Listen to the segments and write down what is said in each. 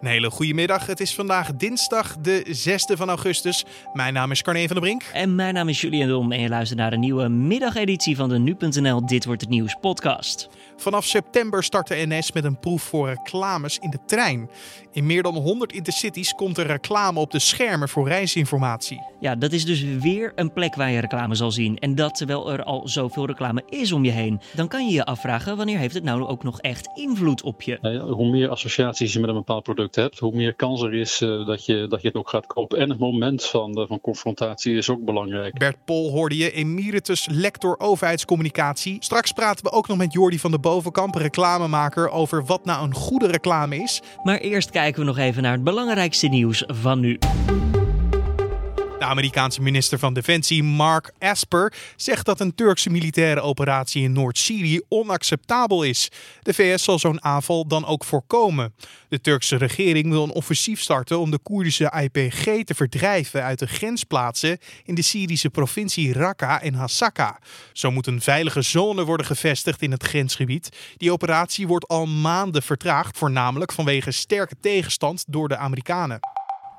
Een hele goede middag. Het is vandaag dinsdag de 6e van augustus. Mijn naam is Carne van der Brink. En mijn naam is Julian Dom en je luistert naar een nieuwe middageditie van de Nu.nl Dit Wordt Het Nieuws podcast. Vanaf september start de NS met een proef voor reclames in de trein. In meer dan 100 intercities komt er reclame op de schermen voor reisinformatie. Ja, dat is dus weer een plek waar je reclame zal zien. En dat terwijl er al zoveel reclame is om je heen. Dan kan je je afvragen wanneer heeft het nou ook nog echt invloed op je? Ja, hoe meer associaties je met een bepaald product hebt, hoe meer kans er is uh, dat, je, dat je het ook gaat kopen. En het moment van, uh, van confrontatie is ook belangrijk. Bert Pol hoorde je, emeritus lector overheidscommunicatie. Straks praten we ook nog met Jordi van de Bovenkamp, reclamemaker, over wat nou een goede reclame is. Maar eerst kijken we nog even naar het belangrijkste nieuws van nu. De Amerikaanse minister van Defensie Mark Esper zegt dat een Turkse militaire operatie in Noord-Syrië onacceptabel is. De VS zal zo'n aanval dan ook voorkomen. De Turkse regering wil een offensief starten om de Koerdische IPG te verdrijven uit de grensplaatsen in de Syrische provincie Raqqa en Hasaka. Zo moet een veilige zone worden gevestigd in het grensgebied. Die operatie wordt al maanden vertraagd, voornamelijk vanwege sterke tegenstand door de Amerikanen.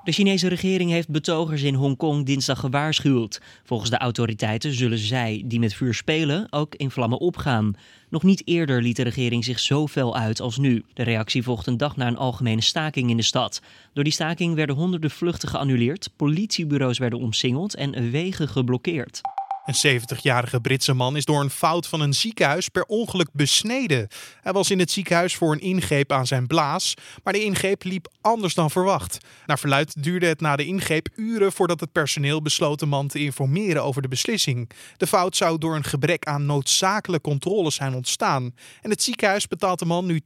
De Chinese regering heeft betogers in Hongkong dinsdag gewaarschuwd. Volgens de autoriteiten zullen zij, die met vuur spelen, ook in vlammen opgaan. Nog niet eerder liet de regering zich zo fel uit als nu. De reactie volgt een dag na een algemene staking in de stad. Door die staking werden honderden vluchten geannuleerd, politiebureaus werden omsingeld en wegen geblokkeerd. Een 70-jarige Britse man is door een fout van een ziekenhuis per ongeluk besneden. Hij was in het ziekenhuis voor een ingreep aan zijn blaas, maar de ingreep liep anders dan verwacht. Naar verluid duurde het na de ingreep uren voordat het personeel besloot de man te informeren over de beslissing. De fout zou door een gebrek aan noodzakelijke controles zijn ontstaan. En het ziekenhuis betaalt de man nu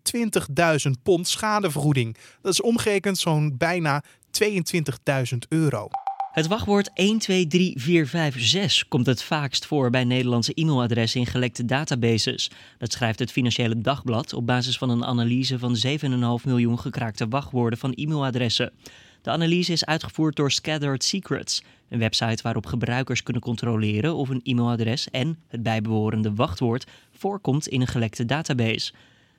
20.000 pond schadevergoeding. Dat is omgerekend zo'n bijna 22.000 euro. Het wachtwoord 123456 komt het vaakst voor bij Nederlandse e-mailadressen in gelekte databases. Dat schrijft het Financiële Dagblad op basis van een analyse van 7,5 miljoen gekraakte wachtwoorden van e-mailadressen. De analyse is uitgevoerd door Scattered Secrets, een website waarop gebruikers kunnen controleren of een e-mailadres en het bijbehorende wachtwoord voorkomt in een gelekte database.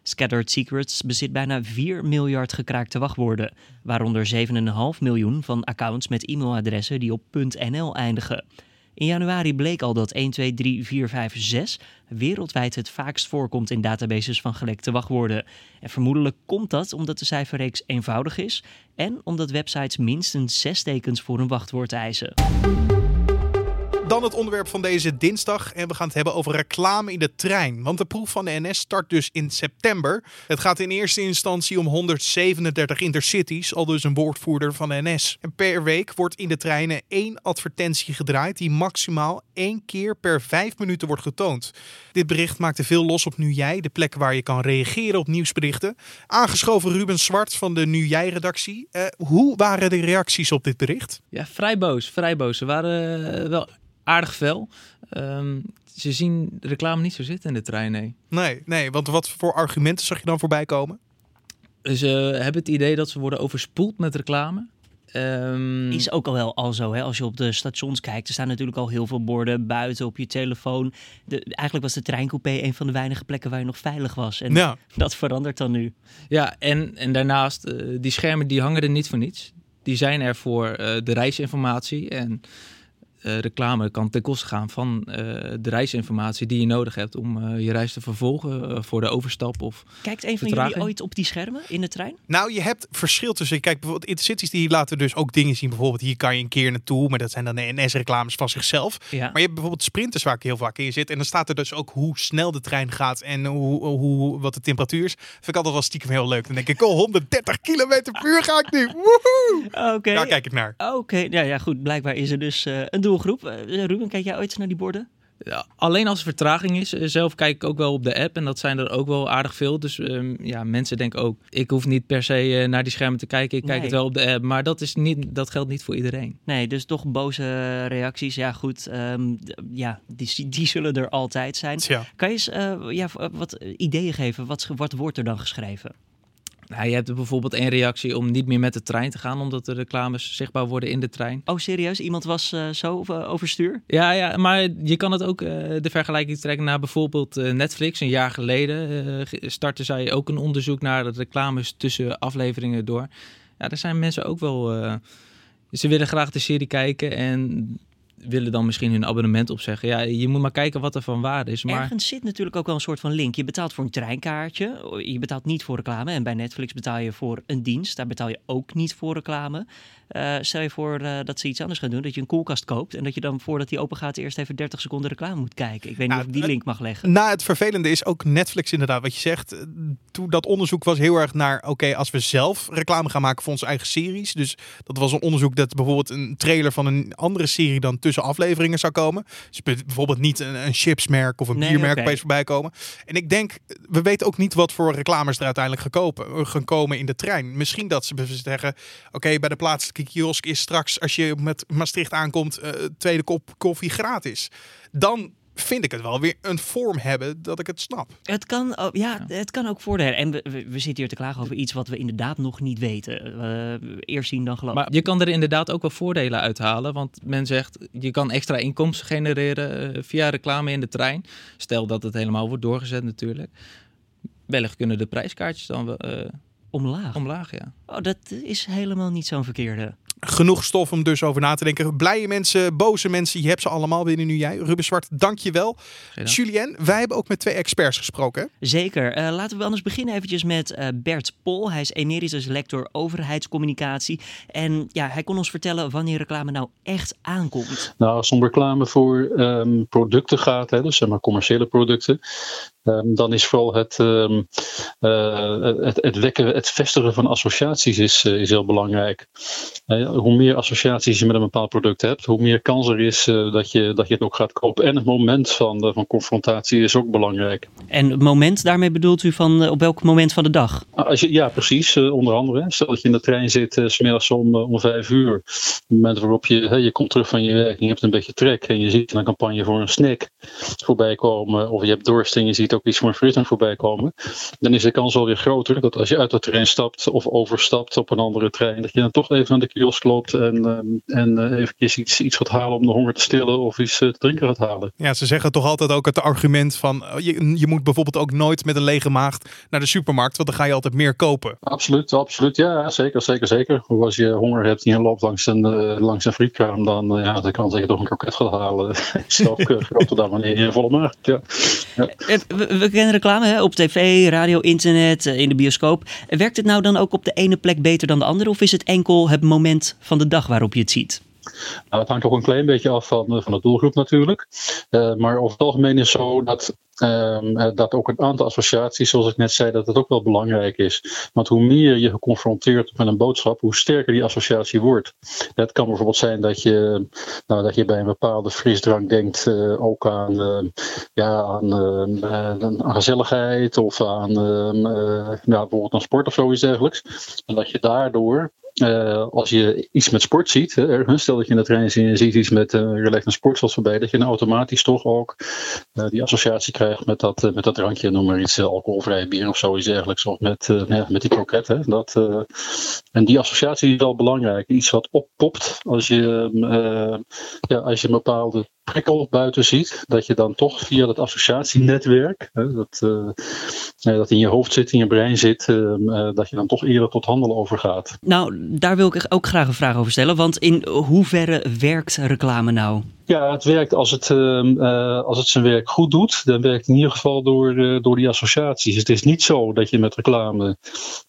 Scattered Secrets bezit bijna 4 miljard gekraakte wachtwoorden, waaronder 7,5 miljoen van accounts met e-mailadressen die op .nl eindigen. In januari bleek al dat 123456 wereldwijd het vaakst voorkomt in databases van gelekte wachtwoorden. En vermoedelijk komt dat omdat de cijferreeks eenvoudig is en omdat websites minstens 6 tekens voor een wachtwoord eisen. Dan het onderwerp van deze dinsdag. En we gaan het hebben over reclame in de trein. Want de proef van de NS start dus in september. Het gaat in eerste instantie om 137 intercities, al dus een woordvoerder van de NS. En per week wordt in de treinen één advertentie gedraaid die maximaal één keer per vijf minuten wordt getoond. Dit bericht maakte veel los op Nu Jij, de plek waar je kan reageren op nieuwsberichten. Aangeschoven Ruben Zwart van de Nu Jij-redactie. Uh, hoe waren de reacties op dit bericht? Ja, vrij boos, vrij boos. Ze waren uh, wel aardig fel. Um, ze zien de reclame niet zo zitten in de trein, nee. Nee, nee, want wat voor argumenten zag je dan voorbij komen? Ze hebben het idee dat ze worden overspoeld met reclame. Um... Is ook al wel al zo, hè? als je op de stations kijkt. Er staan natuurlijk al heel veel borden buiten op je telefoon. De, eigenlijk was de treincoupé een van de weinige plekken waar je nog veilig was. En ja. dat verandert dan nu. Ja, en, en daarnaast, uh, die schermen die hangen er niet voor niets. Die zijn er voor uh, de reisinformatie en uh, reclame kan ten koste gaan van uh, de reisinformatie die je nodig hebt om uh, je reis te vervolgen voor de overstap of Kijkt een van jullie ooit op die schermen in de trein? Nou, je hebt verschil tussen. Kijk, bijvoorbeeld intercities die laten dus ook dingen zien. Bijvoorbeeld hier kan je een keer naartoe, maar dat zijn dan de NS-reclames van zichzelf. Ja. Maar je hebt bijvoorbeeld sprinters waar ik heel vaak in zit en dan staat er dus ook hoe snel de trein gaat en hoe, hoe wat de temperatuur is. Vind ik altijd wel stiekem heel leuk. Dan denk ik, oh, 130 km per uur ga ik nu. Woehoe! Oké. Daar kijk ik naar. Oké, ja, ja, goed. Blijkbaar is er dus een doel doelgroep. Eh, Ruben, kijk jij ooit naar die borden? Ja, alleen als er vertraging is. Eh, zelf kijk ik ook wel op de app en dat zijn er ook wel aardig veel. Dus um, ja, mensen denken ook, ik hoef niet per se uh, naar die schermen te kijken. Ik kijk het wel op de app, maar dat, is niet, dat geldt niet voor iedereen. Nee, dus toch boze reacties. Ja goed, um, ja, die, die zullen er altijd zijn. Ja. Kan je eens uh, ja, wat ideeën geven? Wat, wat wordt er dan geschreven? Nou, je hebt bijvoorbeeld één reactie om niet meer met de trein te gaan, omdat de reclames zichtbaar worden in de trein. Oh, serieus? Iemand was uh, zo uh, overstuur? Ja, ja, maar je kan het ook uh, de vergelijking trekken naar bijvoorbeeld Netflix. Een jaar geleden startte zij ook een onderzoek naar de reclames tussen afleveringen door. ja, daar zijn mensen ook wel. eh, ze willen graag de serie kijken en willen dan misschien hun abonnement opzeggen. Ja, je moet maar kijken wat er van waarde is. Maar Ergens zit natuurlijk ook wel een soort van link. Je betaalt voor een treinkaartje. Je betaalt niet voor reclame. En bij Netflix betaal je voor een dienst. Daar betaal je ook niet voor reclame. Eh, stel je voor eh, dat ze iets anders gaan doen. Dat je een koelkast koopt. En dat je dan voordat die open gaat eerst even 30 seconden reclame moet kijken. Ik weet niet Nou, of ik die het- link mag leggen. Na het vervelende is ook Netflix inderdaad wat je zegt. eh, Toen dat onderzoek was heel erg naar, oké, als we zelf reclame gaan maken voor onze eigen series. Dus dat was een onderzoek dat bijvoorbeeld een trailer van een andere serie dan tussen afleveringen zou komen. Dus be- bijvoorbeeld niet een, een chipsmerk of een Nee, biermerk opeens voorbij komen. En ik denk, we weten ook niet wat voor reclames er uiteindelijk gekopen, gaan komen in de trein. Misschien dat ze zeggen, oké, bij de plaatselijke kiosk is straks, als je met Maastricht aankomt, eh, tweede kop koffie gratis. Dan vind ik het wel weer een vorm hebben dat ik het snap. Het kan, oh, ja, het kan ook voordelen. En we, we, we zitten hier te klagen over iets wat we inderdaad nog niet weten. Eh, eerst zien dan geloven. Maar je kan er inderdaad ook wel voordelen uithalen. Want men zegt, je kan extra inkomsten genereren eh, via reclame in de trein. Stel dat het helemaal wordt doorgezet natuurlijk. Wellicht kunnen de prijskaartjes dan wel eh, Omlaag. omlaag, ja. Oh, dat is helemaal niet zo'n verkeerde. Genoeg stof om dus over na te denken. Blije mensen, boze mensen, je hebt ze allemaal binnen nu jij. Ruben Zwart, dank je wel. Julien, wij hebben ook met twee experts gesproken. hè? Zeker. Eh, laten we anders beginnen eventjes met eh, Bert Pol. Hij is emeritus lector overheidscommunicatie. En ja, hij kon ons vertellen wanneer reclame nou echt aankomt. Nou, als het om reclame voor ehm, producten gaat, hè, dus zeg maar commerciële producten, ehm, dan is vooral het, ehm, eh, het, het wekken, het vestigen van associaties is, is heel belangrijk. Hoe meer associaties je met een bepaald product hebt, hoe meer kans er is eh, dat, je, dat je het ook gaat kopen. En het moment van, van confrontatie is ook belangrijk. En het moment, daarmee bedoelt u van eh, op welk moment van de dag? Als je, ja, precies. eh, onder andere. Stel dat je in de trein zit, smiddags om, om vijf uur. Het moment waarop je, je komt terug van je werk en je hebt een beetje trek. En je ziet een campagne voor een snack voorbij komen. Of je hebt dorst en je ziet ook iets voor een frisdrank voorbij komen. Dan is de kans alweer groter dat als je uit de trein stapt of overstapt op een andere trein. Dat je dan toch even naar de kiosk loopt en, ehm, en eh, eventjes iets, iets gaat halen om de honger te stillen. Of iets eh, te drinken gaat halen. Ja, ze zeggen toch altijd ook het argument van eh, je, je moet bijvoorbeeld ook nooit met een lege maag naar de supermarkt, want dan ga je altijd meer kopen. Absoluut, absoluut. Ja, zeker, zeker, zeker. Of als je honger hebt en je loopt langs een, eh, langs een frietkraam, dan uh, ja, de kans dat je toch een kroket gaat halen groter dan wanneer je volle maag. Ja. We, we, kennen reclame hè? op tv, radio, internet, in de bioscoop. Werkt het nou dan ook op de ene plek beter dan de andere? Of is het enkel het moment van de dag waarop je het ziet? Nou, het hangt toch een klein beetje af van, van de doelgroep natuurlijk. Uh, maar over het algemeen is zo dat, uh, dat ook een aantal associaties, zoals ik net zei, dat het ook wel belangrijk is. Want hoe meer je geconfronteerd met een boodschap, hoe sterker die associatie wordt. Het kan bijvoorbeeld zijn dat je, nou, dat je bij een bepaalde frisdrank denkt uh, ook aan, ja, aan, aan, gezelligheid of aan nou, bijvoorbeeld aan sport of zoiets dergelijks. En dat je daardoor uh, als je iets met sport ziet, hè, stel dat je in de trein ziet, iets met uh, ligt een sportsels voorbij, dat je dan automatisch toch ook uh, die associatie krijgt met dat, met dat drankje, noem maar iets, alcoholvrij bier of zoiets dergelijks, of met, ja, met die kroket. Hè, dat, en die associatie is wel belangrijk. Iets wat oppopt als je, ja, als je een bepaalde prikkel buiten ziet, dat je dan toch via dat associatienetwerk, hè, dat, dat in je hoofd zit, in je brein zit, dat je dan toch eerder tot handelen overgaat. Nou, daar wil ik ook graag een vraag over stellen. Want in hoeverre werkt reclame nou? Ja, het werkt als het, uh, als het zijn werk goed doet. Dan werkt het in ieder geval door, door die associaties. Het is niet zo dat je met reclame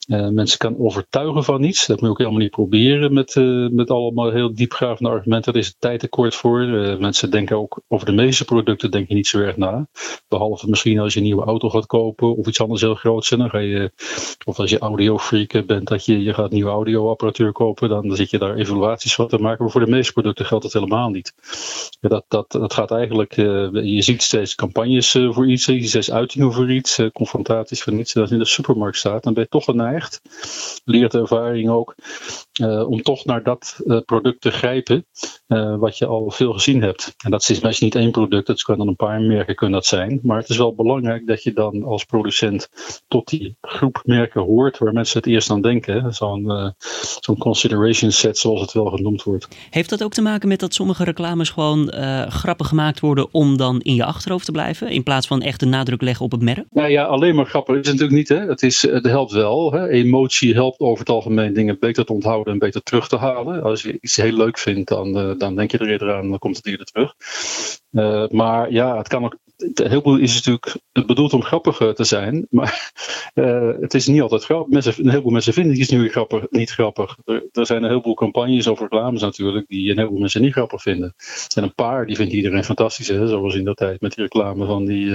mensen kan overtuigen van iets. Dat moet je ook helemaal niet proberen met, met allemaal heel diepgravende argumenten. Daar is het tijd tekort voor. mensen denken ook over de meeste producten denk je niet zo erg na. Behalve misschien als je een nieuwe auto gaat kopen of iets heel groots. Dan ga je, of als je audiofreak bent, dat je, je gaat nieuwe audioapparatuur kopen. Dan zit je daar evaluaties van te maken. Maar voor de meeste producten geldt dat helemaal niet. Dat, dat, dat gaat eigenlijk, uh, je ziet steeds campagnes uh, voor iets, je ziet steeds uitingen voor iets, uh, confrontaties voor iets. Je in de supermarkt staat, dan ben je toch geneigd, leert de ervaring ook, om toch naar dat product te grijpen wat je al veel gezien hebt. En dat is meestal niet één product, het kunnen dan een paar merken kunnen dat zijn. Maar het is wel belangrijk dat je dan als producent tot die groep merken hoort waar mensen het eerst aan denken. Zo'n zo'n consideration set zoals het wel genoemd wordt. Heeft dat ook te maken met dat sommige reclames gewoon grappig gemaakt worden om dan in je achterhoofd te blijven? In plaats van echt de nadruk leggen op het merk? Nou ja, alleen maar grappig is het natuurlijk niet. Hè? Het, is, het helpt wel. Hè? Emotie helpt over het algemeen dingen beter te onthouden en beter terug te halen. Als je iets heel leuk vindt, dan, uh, dan denk je er eerder aan, dan komt het eerder terug. Uh, maar ja, het kan ook. Heel veel is natuurlijk bedoeld om grappiger te zijn, maar uh, het is niet altijd grappig. Mensen, een heleboel mensen vinden iets nu grappig, niet grappig. Er, er, zijn een heleboel campagnes over reclames natuurlijk, die een heleboel mensen niet grappig vinden. Er zijn een paar die vindt iedereen fantastisch, hè? zoals in dat tijd met die reclame van, die,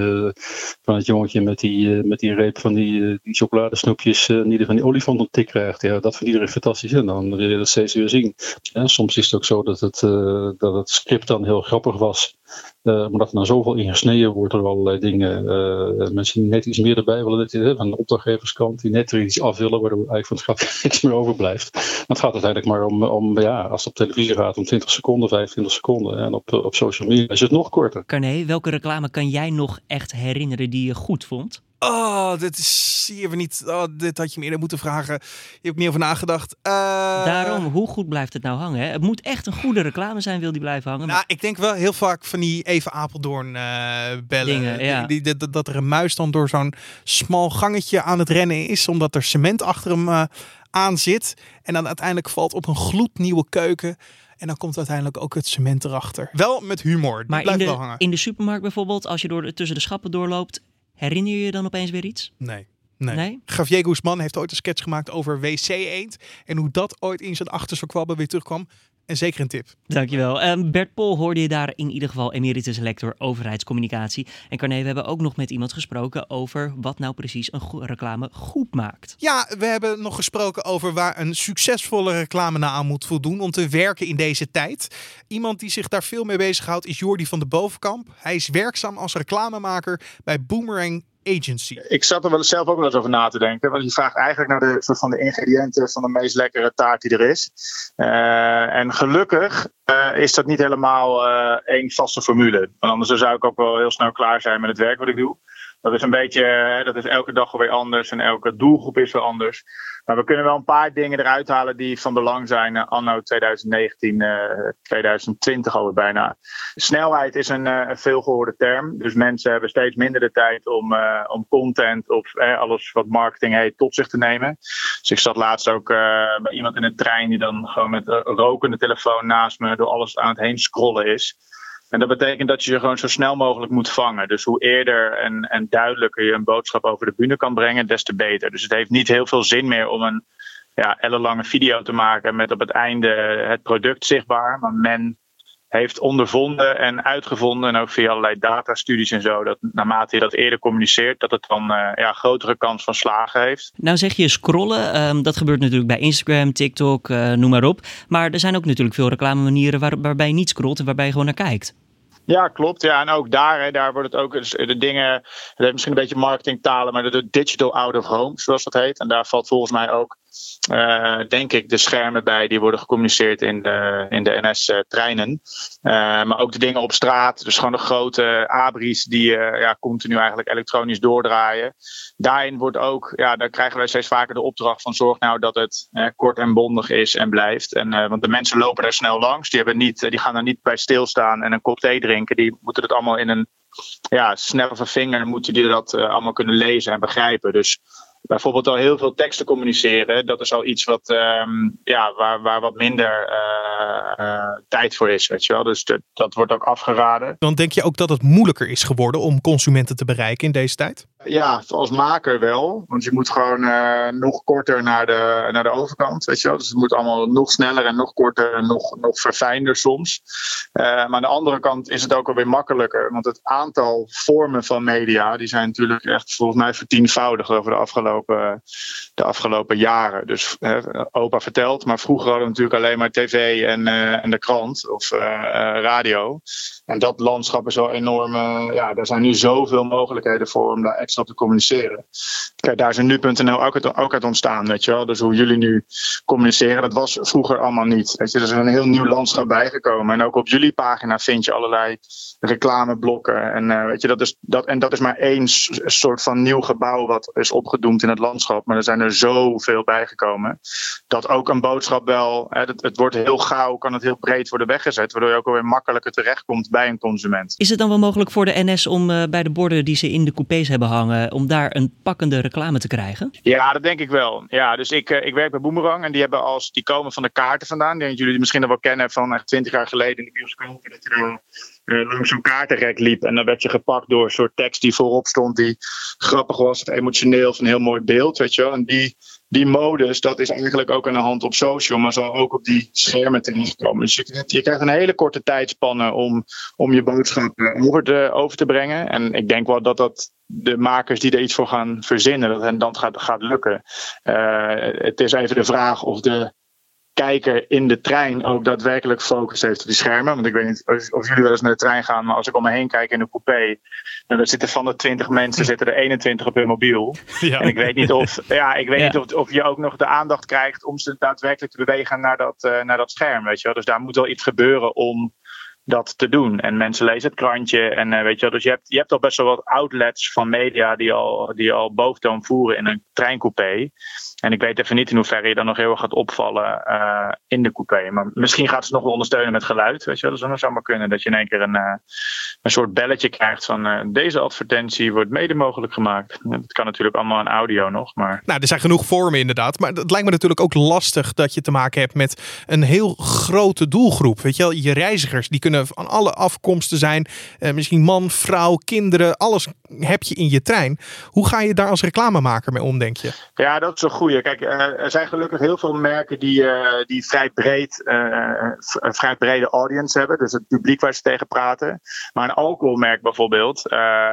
van het jongetje met die, met die reep van die, die chocoladesnoepjes, die er van die olifant op tik krijgt. Ja, dat vindt iedereen fantastisch en dan wil je dat steeds weer zien. En soms is het ook zo dat het, dat het script dan heel grappig was. Uh, omdat er nou zoveel in gesneden wordt door allerlei dingen. Uh, mensen die net iets meer erbij willen, dat, van de opdrachtgeverskant, die net er iets af willen, waardoor eigenlijk van het grap niks meer overblijft. Maar het gaat uiteindelijk maar om, om ja, als het op televisie gaat, om 20 seconden, 25 seconden. En op, op social media is het nog korter. Carné, welke reclame kan jij nog echt herinneren die je goed vond? Oh, dit is hier niet. Oh, dit had je me eerder moeten vragen. Je hebt niet over nagedacht. Uh... Daarom, hoe goed blijft het nou hangen? Hè? Het moet echt een goede reclame zijn, wil die blijven hangen. Nou, ik denk wel heel vaak van die even Apeldoorn uh, bellen. Dingen, ja. die, die, dat, dat er een muis dan door zo'n smal gangetje aan het rennen is, omdat er cement achter hem uh, aan zit. En dan uiteindelijk valt op een gloednieuwe keuken. En dan komt uiteindelijk ook het cement erachter. Wel met humor. Die maar blijft in de, hangen. in de supermarkt bijvoorbeeld, als je door, tussen de schappen doorloopt, Herinner je je dan opeens weer iets? Nee. Nee. nee? Javier Guzman heeft ooit een sketch gemaakt over wc-eend. En hoe dat ooit in zijn achterzokwabben weer terugkwam. En zeker een tip. Dankjewel. Um, Bert Pol hoorde je daar in ieder geval emeritus lector overheidscommunicatie. En Carné, we hebben ook nog met iemand gesproken over wat nou precies een reclame goed maakt. Ja, we hebben nog gesproken over waar een succesvolle reclame naar aan moet voldoen om te werken in deze tijd. Iemand die zich daar veel mee bezighoudt is Jordi van de Bovenkamp. Hij is werkzaam als reclamemaker bij Boomerang agency. Ik zat er wel zelf ook wel eens over na te denken. Want je vraagt eigenlijk naar de van de ingrediënten van de meest lekkere taart die er is. Uh, en gelukkig uh, is dat niet helemaal uh, één vaste formule. Want anders zou ik ook wel heel snel klaar zijn met het werk wat ik doe. Dat is een beetje, dat is elke dag weer anders en elke doelgroep is weer anders. Maar we kunnen wel een paar dingen eruit halen die van belang zijn anno 2019, uh, 2020 alweer bijna. Snelheid is een uh, veelgehoorde term. Dus mensen hebben steeds minder de tijd om, uh, om content of alles wat marketing heet tot zich te nemen. Dus ik zat laatst ook bij iemand in een trein die dan gewoon met een rokende telefoon naast me door alles aan het heen scrollen is. En dat betekent dat je je gewoon zo snel mogelijk moet vangen. Dus hoe eerder en, en duidelijker je een boodschap over de bühne kan brengen, des te beter. Dus het heeft niet heel veel zin meer om een ja, ellenlange video te maken met op het einde het product zichtbaar. Maar men heeft ondervonden en uitgevonden, en ook via allerlei datastudies en zo, dat naarmate je dat eerder communiceert, dat het dan uh, ja, grotere kans van slagen heeft. Nou zeg je scrollen, um, dat gebeurt natuurlijk bij Instagram, TikTok, uh, noem maar op. Maar er zijn ook natuurlijk veel reclame manieren waar, waarbij je niet scrolt en waarbij je gewoon naar kijkt. Ja, klopt. Ja, en ook daar, hè, daar wordt het ook dus de dingen. Het heeft misschien een beetje marketingtalen, maar de digital out of home, zoals dat heet. En daar valt volgens mij ook uh, denk ik, de schermen bij die worden gecommuniceerd in de, in de NS-treinen. Uh, maar ook de dingen op straat, dus gewoon de grote abris die ja, continu eigenlijk elektronisch doordraaien. Daarin wordt ook, ja, daar krijgen wij steeds vaker de opdracht van zorg nou dat het kort en bondig is en blijft. En, want de mensen lopen er snel langs, die, hebben niet, die gaan er niet bij stilstaan en een kop thee drinken. Die moeten het allemaal in een ja, snelle vinger, moeten die dat allemaal kunnen lezen en begrijpen. Dus bijvoorbeeld al heel veel teksten communiceren, dat is al iets wat, um, ja, waar, waar wat minder uh, uh, tijd voor is. Weet je wel? Dus dat wordt ook afgeraden. Dan denk je ook dat het moeilijker is geworden om consumenten te bereiken in deze tijd? Ja, als maker wel. Want je moet gewoon uh, nog korter naar de, naar de overkant. Weet je wel? Dus het moet allemaal nog sneller en nog korter en nog, nog verfijnder soms. maar aan de andere kant is het ook alweer makkelijker. Want het aantal vormen van media, die zijn natuurlijk echt volgens mij vertienvoudigd over de afgelopen de afgelopen jaren. Dus opa vertelt, maar vroeger hadden we natuurlijk alleen maar tv en, en de krant of radio. En dat landschap is wel enorm. ja, er zijn nu zoveel mogelijkheden voor om daar dat te communiceren. Kijk, daar is een nu.nl ook uit, ook ontstaan, weet je wel. Dus hoe jullie nu communiceren, dat was vroeger allemaal niet. Weet je, er is een heel nieuw landschap bijgekomen. En ook op jullie pagina vind je allerlei reclameblokken. En, uh, weet je, dat is, dat, en dat is maar één soort van nieuw gebouw wat is opgedoemd in het landschap. Maar er zijn er zoveel bijgekomen. Dat ook een boodschap wel, hè, het, het wordt heel gauw, kan het heel breed worden weggezet. Waardoor je ook alweer makkelijker terechtkomt bij een consument. Is het dan wel mogelijk voor de NS om uh, bij de borden die ze in de coupés hebben hangen, om daar een pakkende reclame te krijgen? Ja, dat denk ik wel. Ja, dus ik, uh, ik werk bij Boomerang en die hebben als, die komen van de kaarten vandaan. Ik denk dat jullie die misschien nog wel kennen van echt twintig jaar geleden in de bioscoop. Dat je er uh, langs zo'n kaartenrek liep. En dan werd je gepakt door een soort tekst die voorop stond, die grappig was, emotioneel, of een heel mooi beeld, weet je wel. En die, die modus, dat is eigenlijk ook aan de hand op social, maar zal ook op die schermen terechtkomen. Dus je, je krijgt een hele korte tijdspanne om, om je boodschap over te, over te brengen. En ik denk wel dat dat de makers die er iets voor gaan verzinnen, dat hen dan gaat, gaat lukken. Uh, het is even de vraag of de kijker in de trein ook daadwerkelijk focus heeft op die schermen. Want ik weet niet of jullie wel eens met de trein gaan, maar als ik om me heen kijk in de coupé, dan zitten van de 20 mensen zitten er 21 op hun mobiel. Ja. En ik weet niet of, ja, ik weet ja. niet of, of je ook nog de aandacht krijgt om ze daadwerkelijk te bewegen naar dat, uh, naar dat scherm. Weet je wel? Dus daar moet wel iets gebeuren om dat te doen. En mensen lezen het krantje. En uh, weet je wel, dus je hebt, je hebt al best wel wat outlets van media die al, die al boventoon voeren in een treincoupé. En ik weet even niet in hoeverre je dan nog heel erg gaat opvallen uh, in de coupé. Maar misschien gaat ze nog wel ondersteunen met geluid. Weet je wel? Dus dan zou maar kunnen dat je in één keer een, uh, een soort belletje krijgt van deze advertentie wordt mede mogelijk gemaakt. Dat kan natuurlijk allemaal in audio nog. Maar... Nou, er zijn genoeg vormen inderdaad. Maar het lijkt me natuurlijk ook lastig dat je te maken hebt met een heel grote doelgroep. Weet je wel, je reizigers die kunnen van alle afkomsten zijn. misschien man, vrouw, kinderen. Alles heb je in je trein. Hoe ga je daar als reclamemaker mee om, denk je? Ja, dat is een goede. Kijk, er zijn gelukkig heel veel merken die, die vrij, breed, een vrij brede audience hebben. Dus het publiek waar ze tegen praten. Maar een alcoholmerk bijvoorbeeld,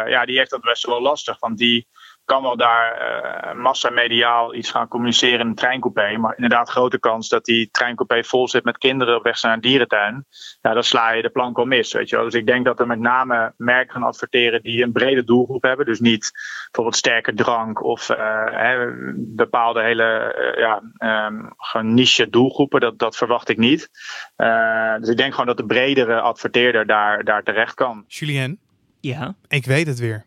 ja, die heeft dat best wel lastig. Want die kan wel daar uh, massamediaal iets gaan communiceren in een treincoupé. Maar inderdaad, grote kans dat die treincoupé vol zit met kinderen op weg naar een dierentuin. Ja, dan sla je de plank al mis. Weet je wel. Dus ik denk dat er met name merken gaan adverteren die een brede doelgroep hebben. Dus niet bijvoorbeeld sterke drank of uh, hè, bepaalde hele uh, ja, um, gewoon niche doelgroepen. Dat, dat verwacht ik niet. dus ik denk gewoon dat de bredere adverteerder daar, daar terecht kan. Julien? Ja? Ik weet het weer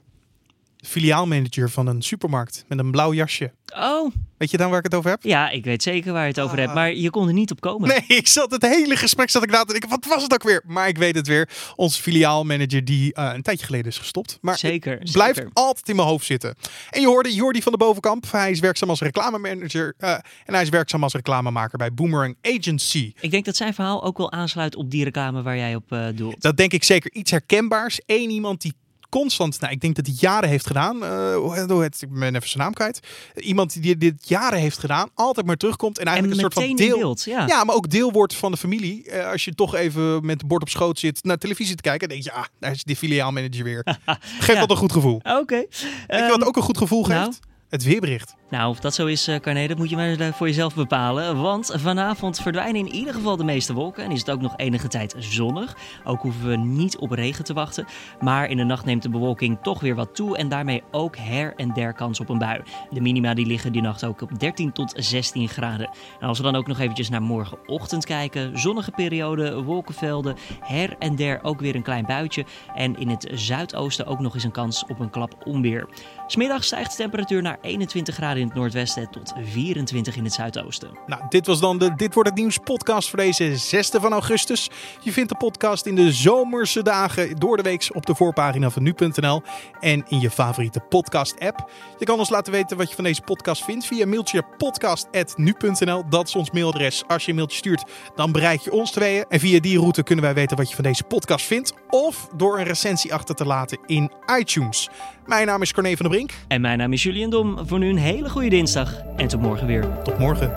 filiaalmanager van een supermarkt met een blauw jasje. Oh. Weet je dan waar ik het over heb? Ja, ik weet zeker waar je het over hebt, maar je kon er niet op komen. Nee, ik zat het hele gesprek zat ik na te denken, wat was het ook weer? Maar ik weet het weer. Onze filiaalmanager die uh, een tijdje geleden is gestopt. Maar zeker, blijft zeker. altijd in mijn hoofd zitten. En je hoorde Jordi van de Bovenkamp. Hij is werkzaam als reclamemanager uh, en hij is werkzaam als reclamemaker bij Boomerang Agency. Ik denk dat zijn verhaal ook wel aansluit op die reclame waar jij op uh, doelt. Dat denk ik zeker. Iets herkenbaars. Eén iemand die constant, nou, ik denk dat hij jaren heeft gedaan. Uh, heet, ik ben even zijn naam kwijt. Iemand die dit jaren heeft gedaan, altijd maar terugkomt en eigenlijk en een soort van deel. Beeld, ja. ja. maar ook deel wordt van de familie. Uh, als je toch even met het bord op schoot zit naar televisie te kijken, denk je, ah, daar is die filiaalmanager weer. Geeft ja. wat een goed gevoel. Oké. Okay. Je wat ook een goed gevoel geeft? Nou. Het weerbericht. Nou, of dat zo is, Carné, dat moet je maar voor jezelf bepalen. Want vanavond verdwijnen in ieder geval de meeste wolken en is het ook nog enige tijd zonnig. Ook hoeven we niet op regen te wachten. Maar in de nacht neemt de bewolking toch weer wat toe en daarmee ook her en der kans op een bui. De minima die liggen die nacht ook op 13 tot 16 graden. En als we dan ook nog eventjes naar morgenochtend kijken, zonnige periode, wolkenvelden, her en der ook weer een klein buitje. En in het zuidoosten ook nog eens een kans op een klap onweer. Smiddag stijgt de temperatuur naar 21 graden in het noordwesten tot 24 in het zuidoosten. Nou, dit was dan de Dit wordt het nieuws podcast voor deze 6 van augustus. Je vindt de podcast in de zomerse dagen door de week op de voorpagina van nu.nl en in je favoriete podcast app. Je kan ons laten weten wat je van deze podcast vindt via mailtje podcast@nu.nl. Dat is ons mailadres. Als je een mailtje stuurt, dan bereik je ons tweeën. En via die route kunnen wij weten wat je van deze podcast vindt of door een recensie achter te laten in iTunes. Mijn naam is Corné van der Brink. En mijn naam is Julian Dom. Voor nu een hele goede dinsdag en tot morgen weer. Tot morgen.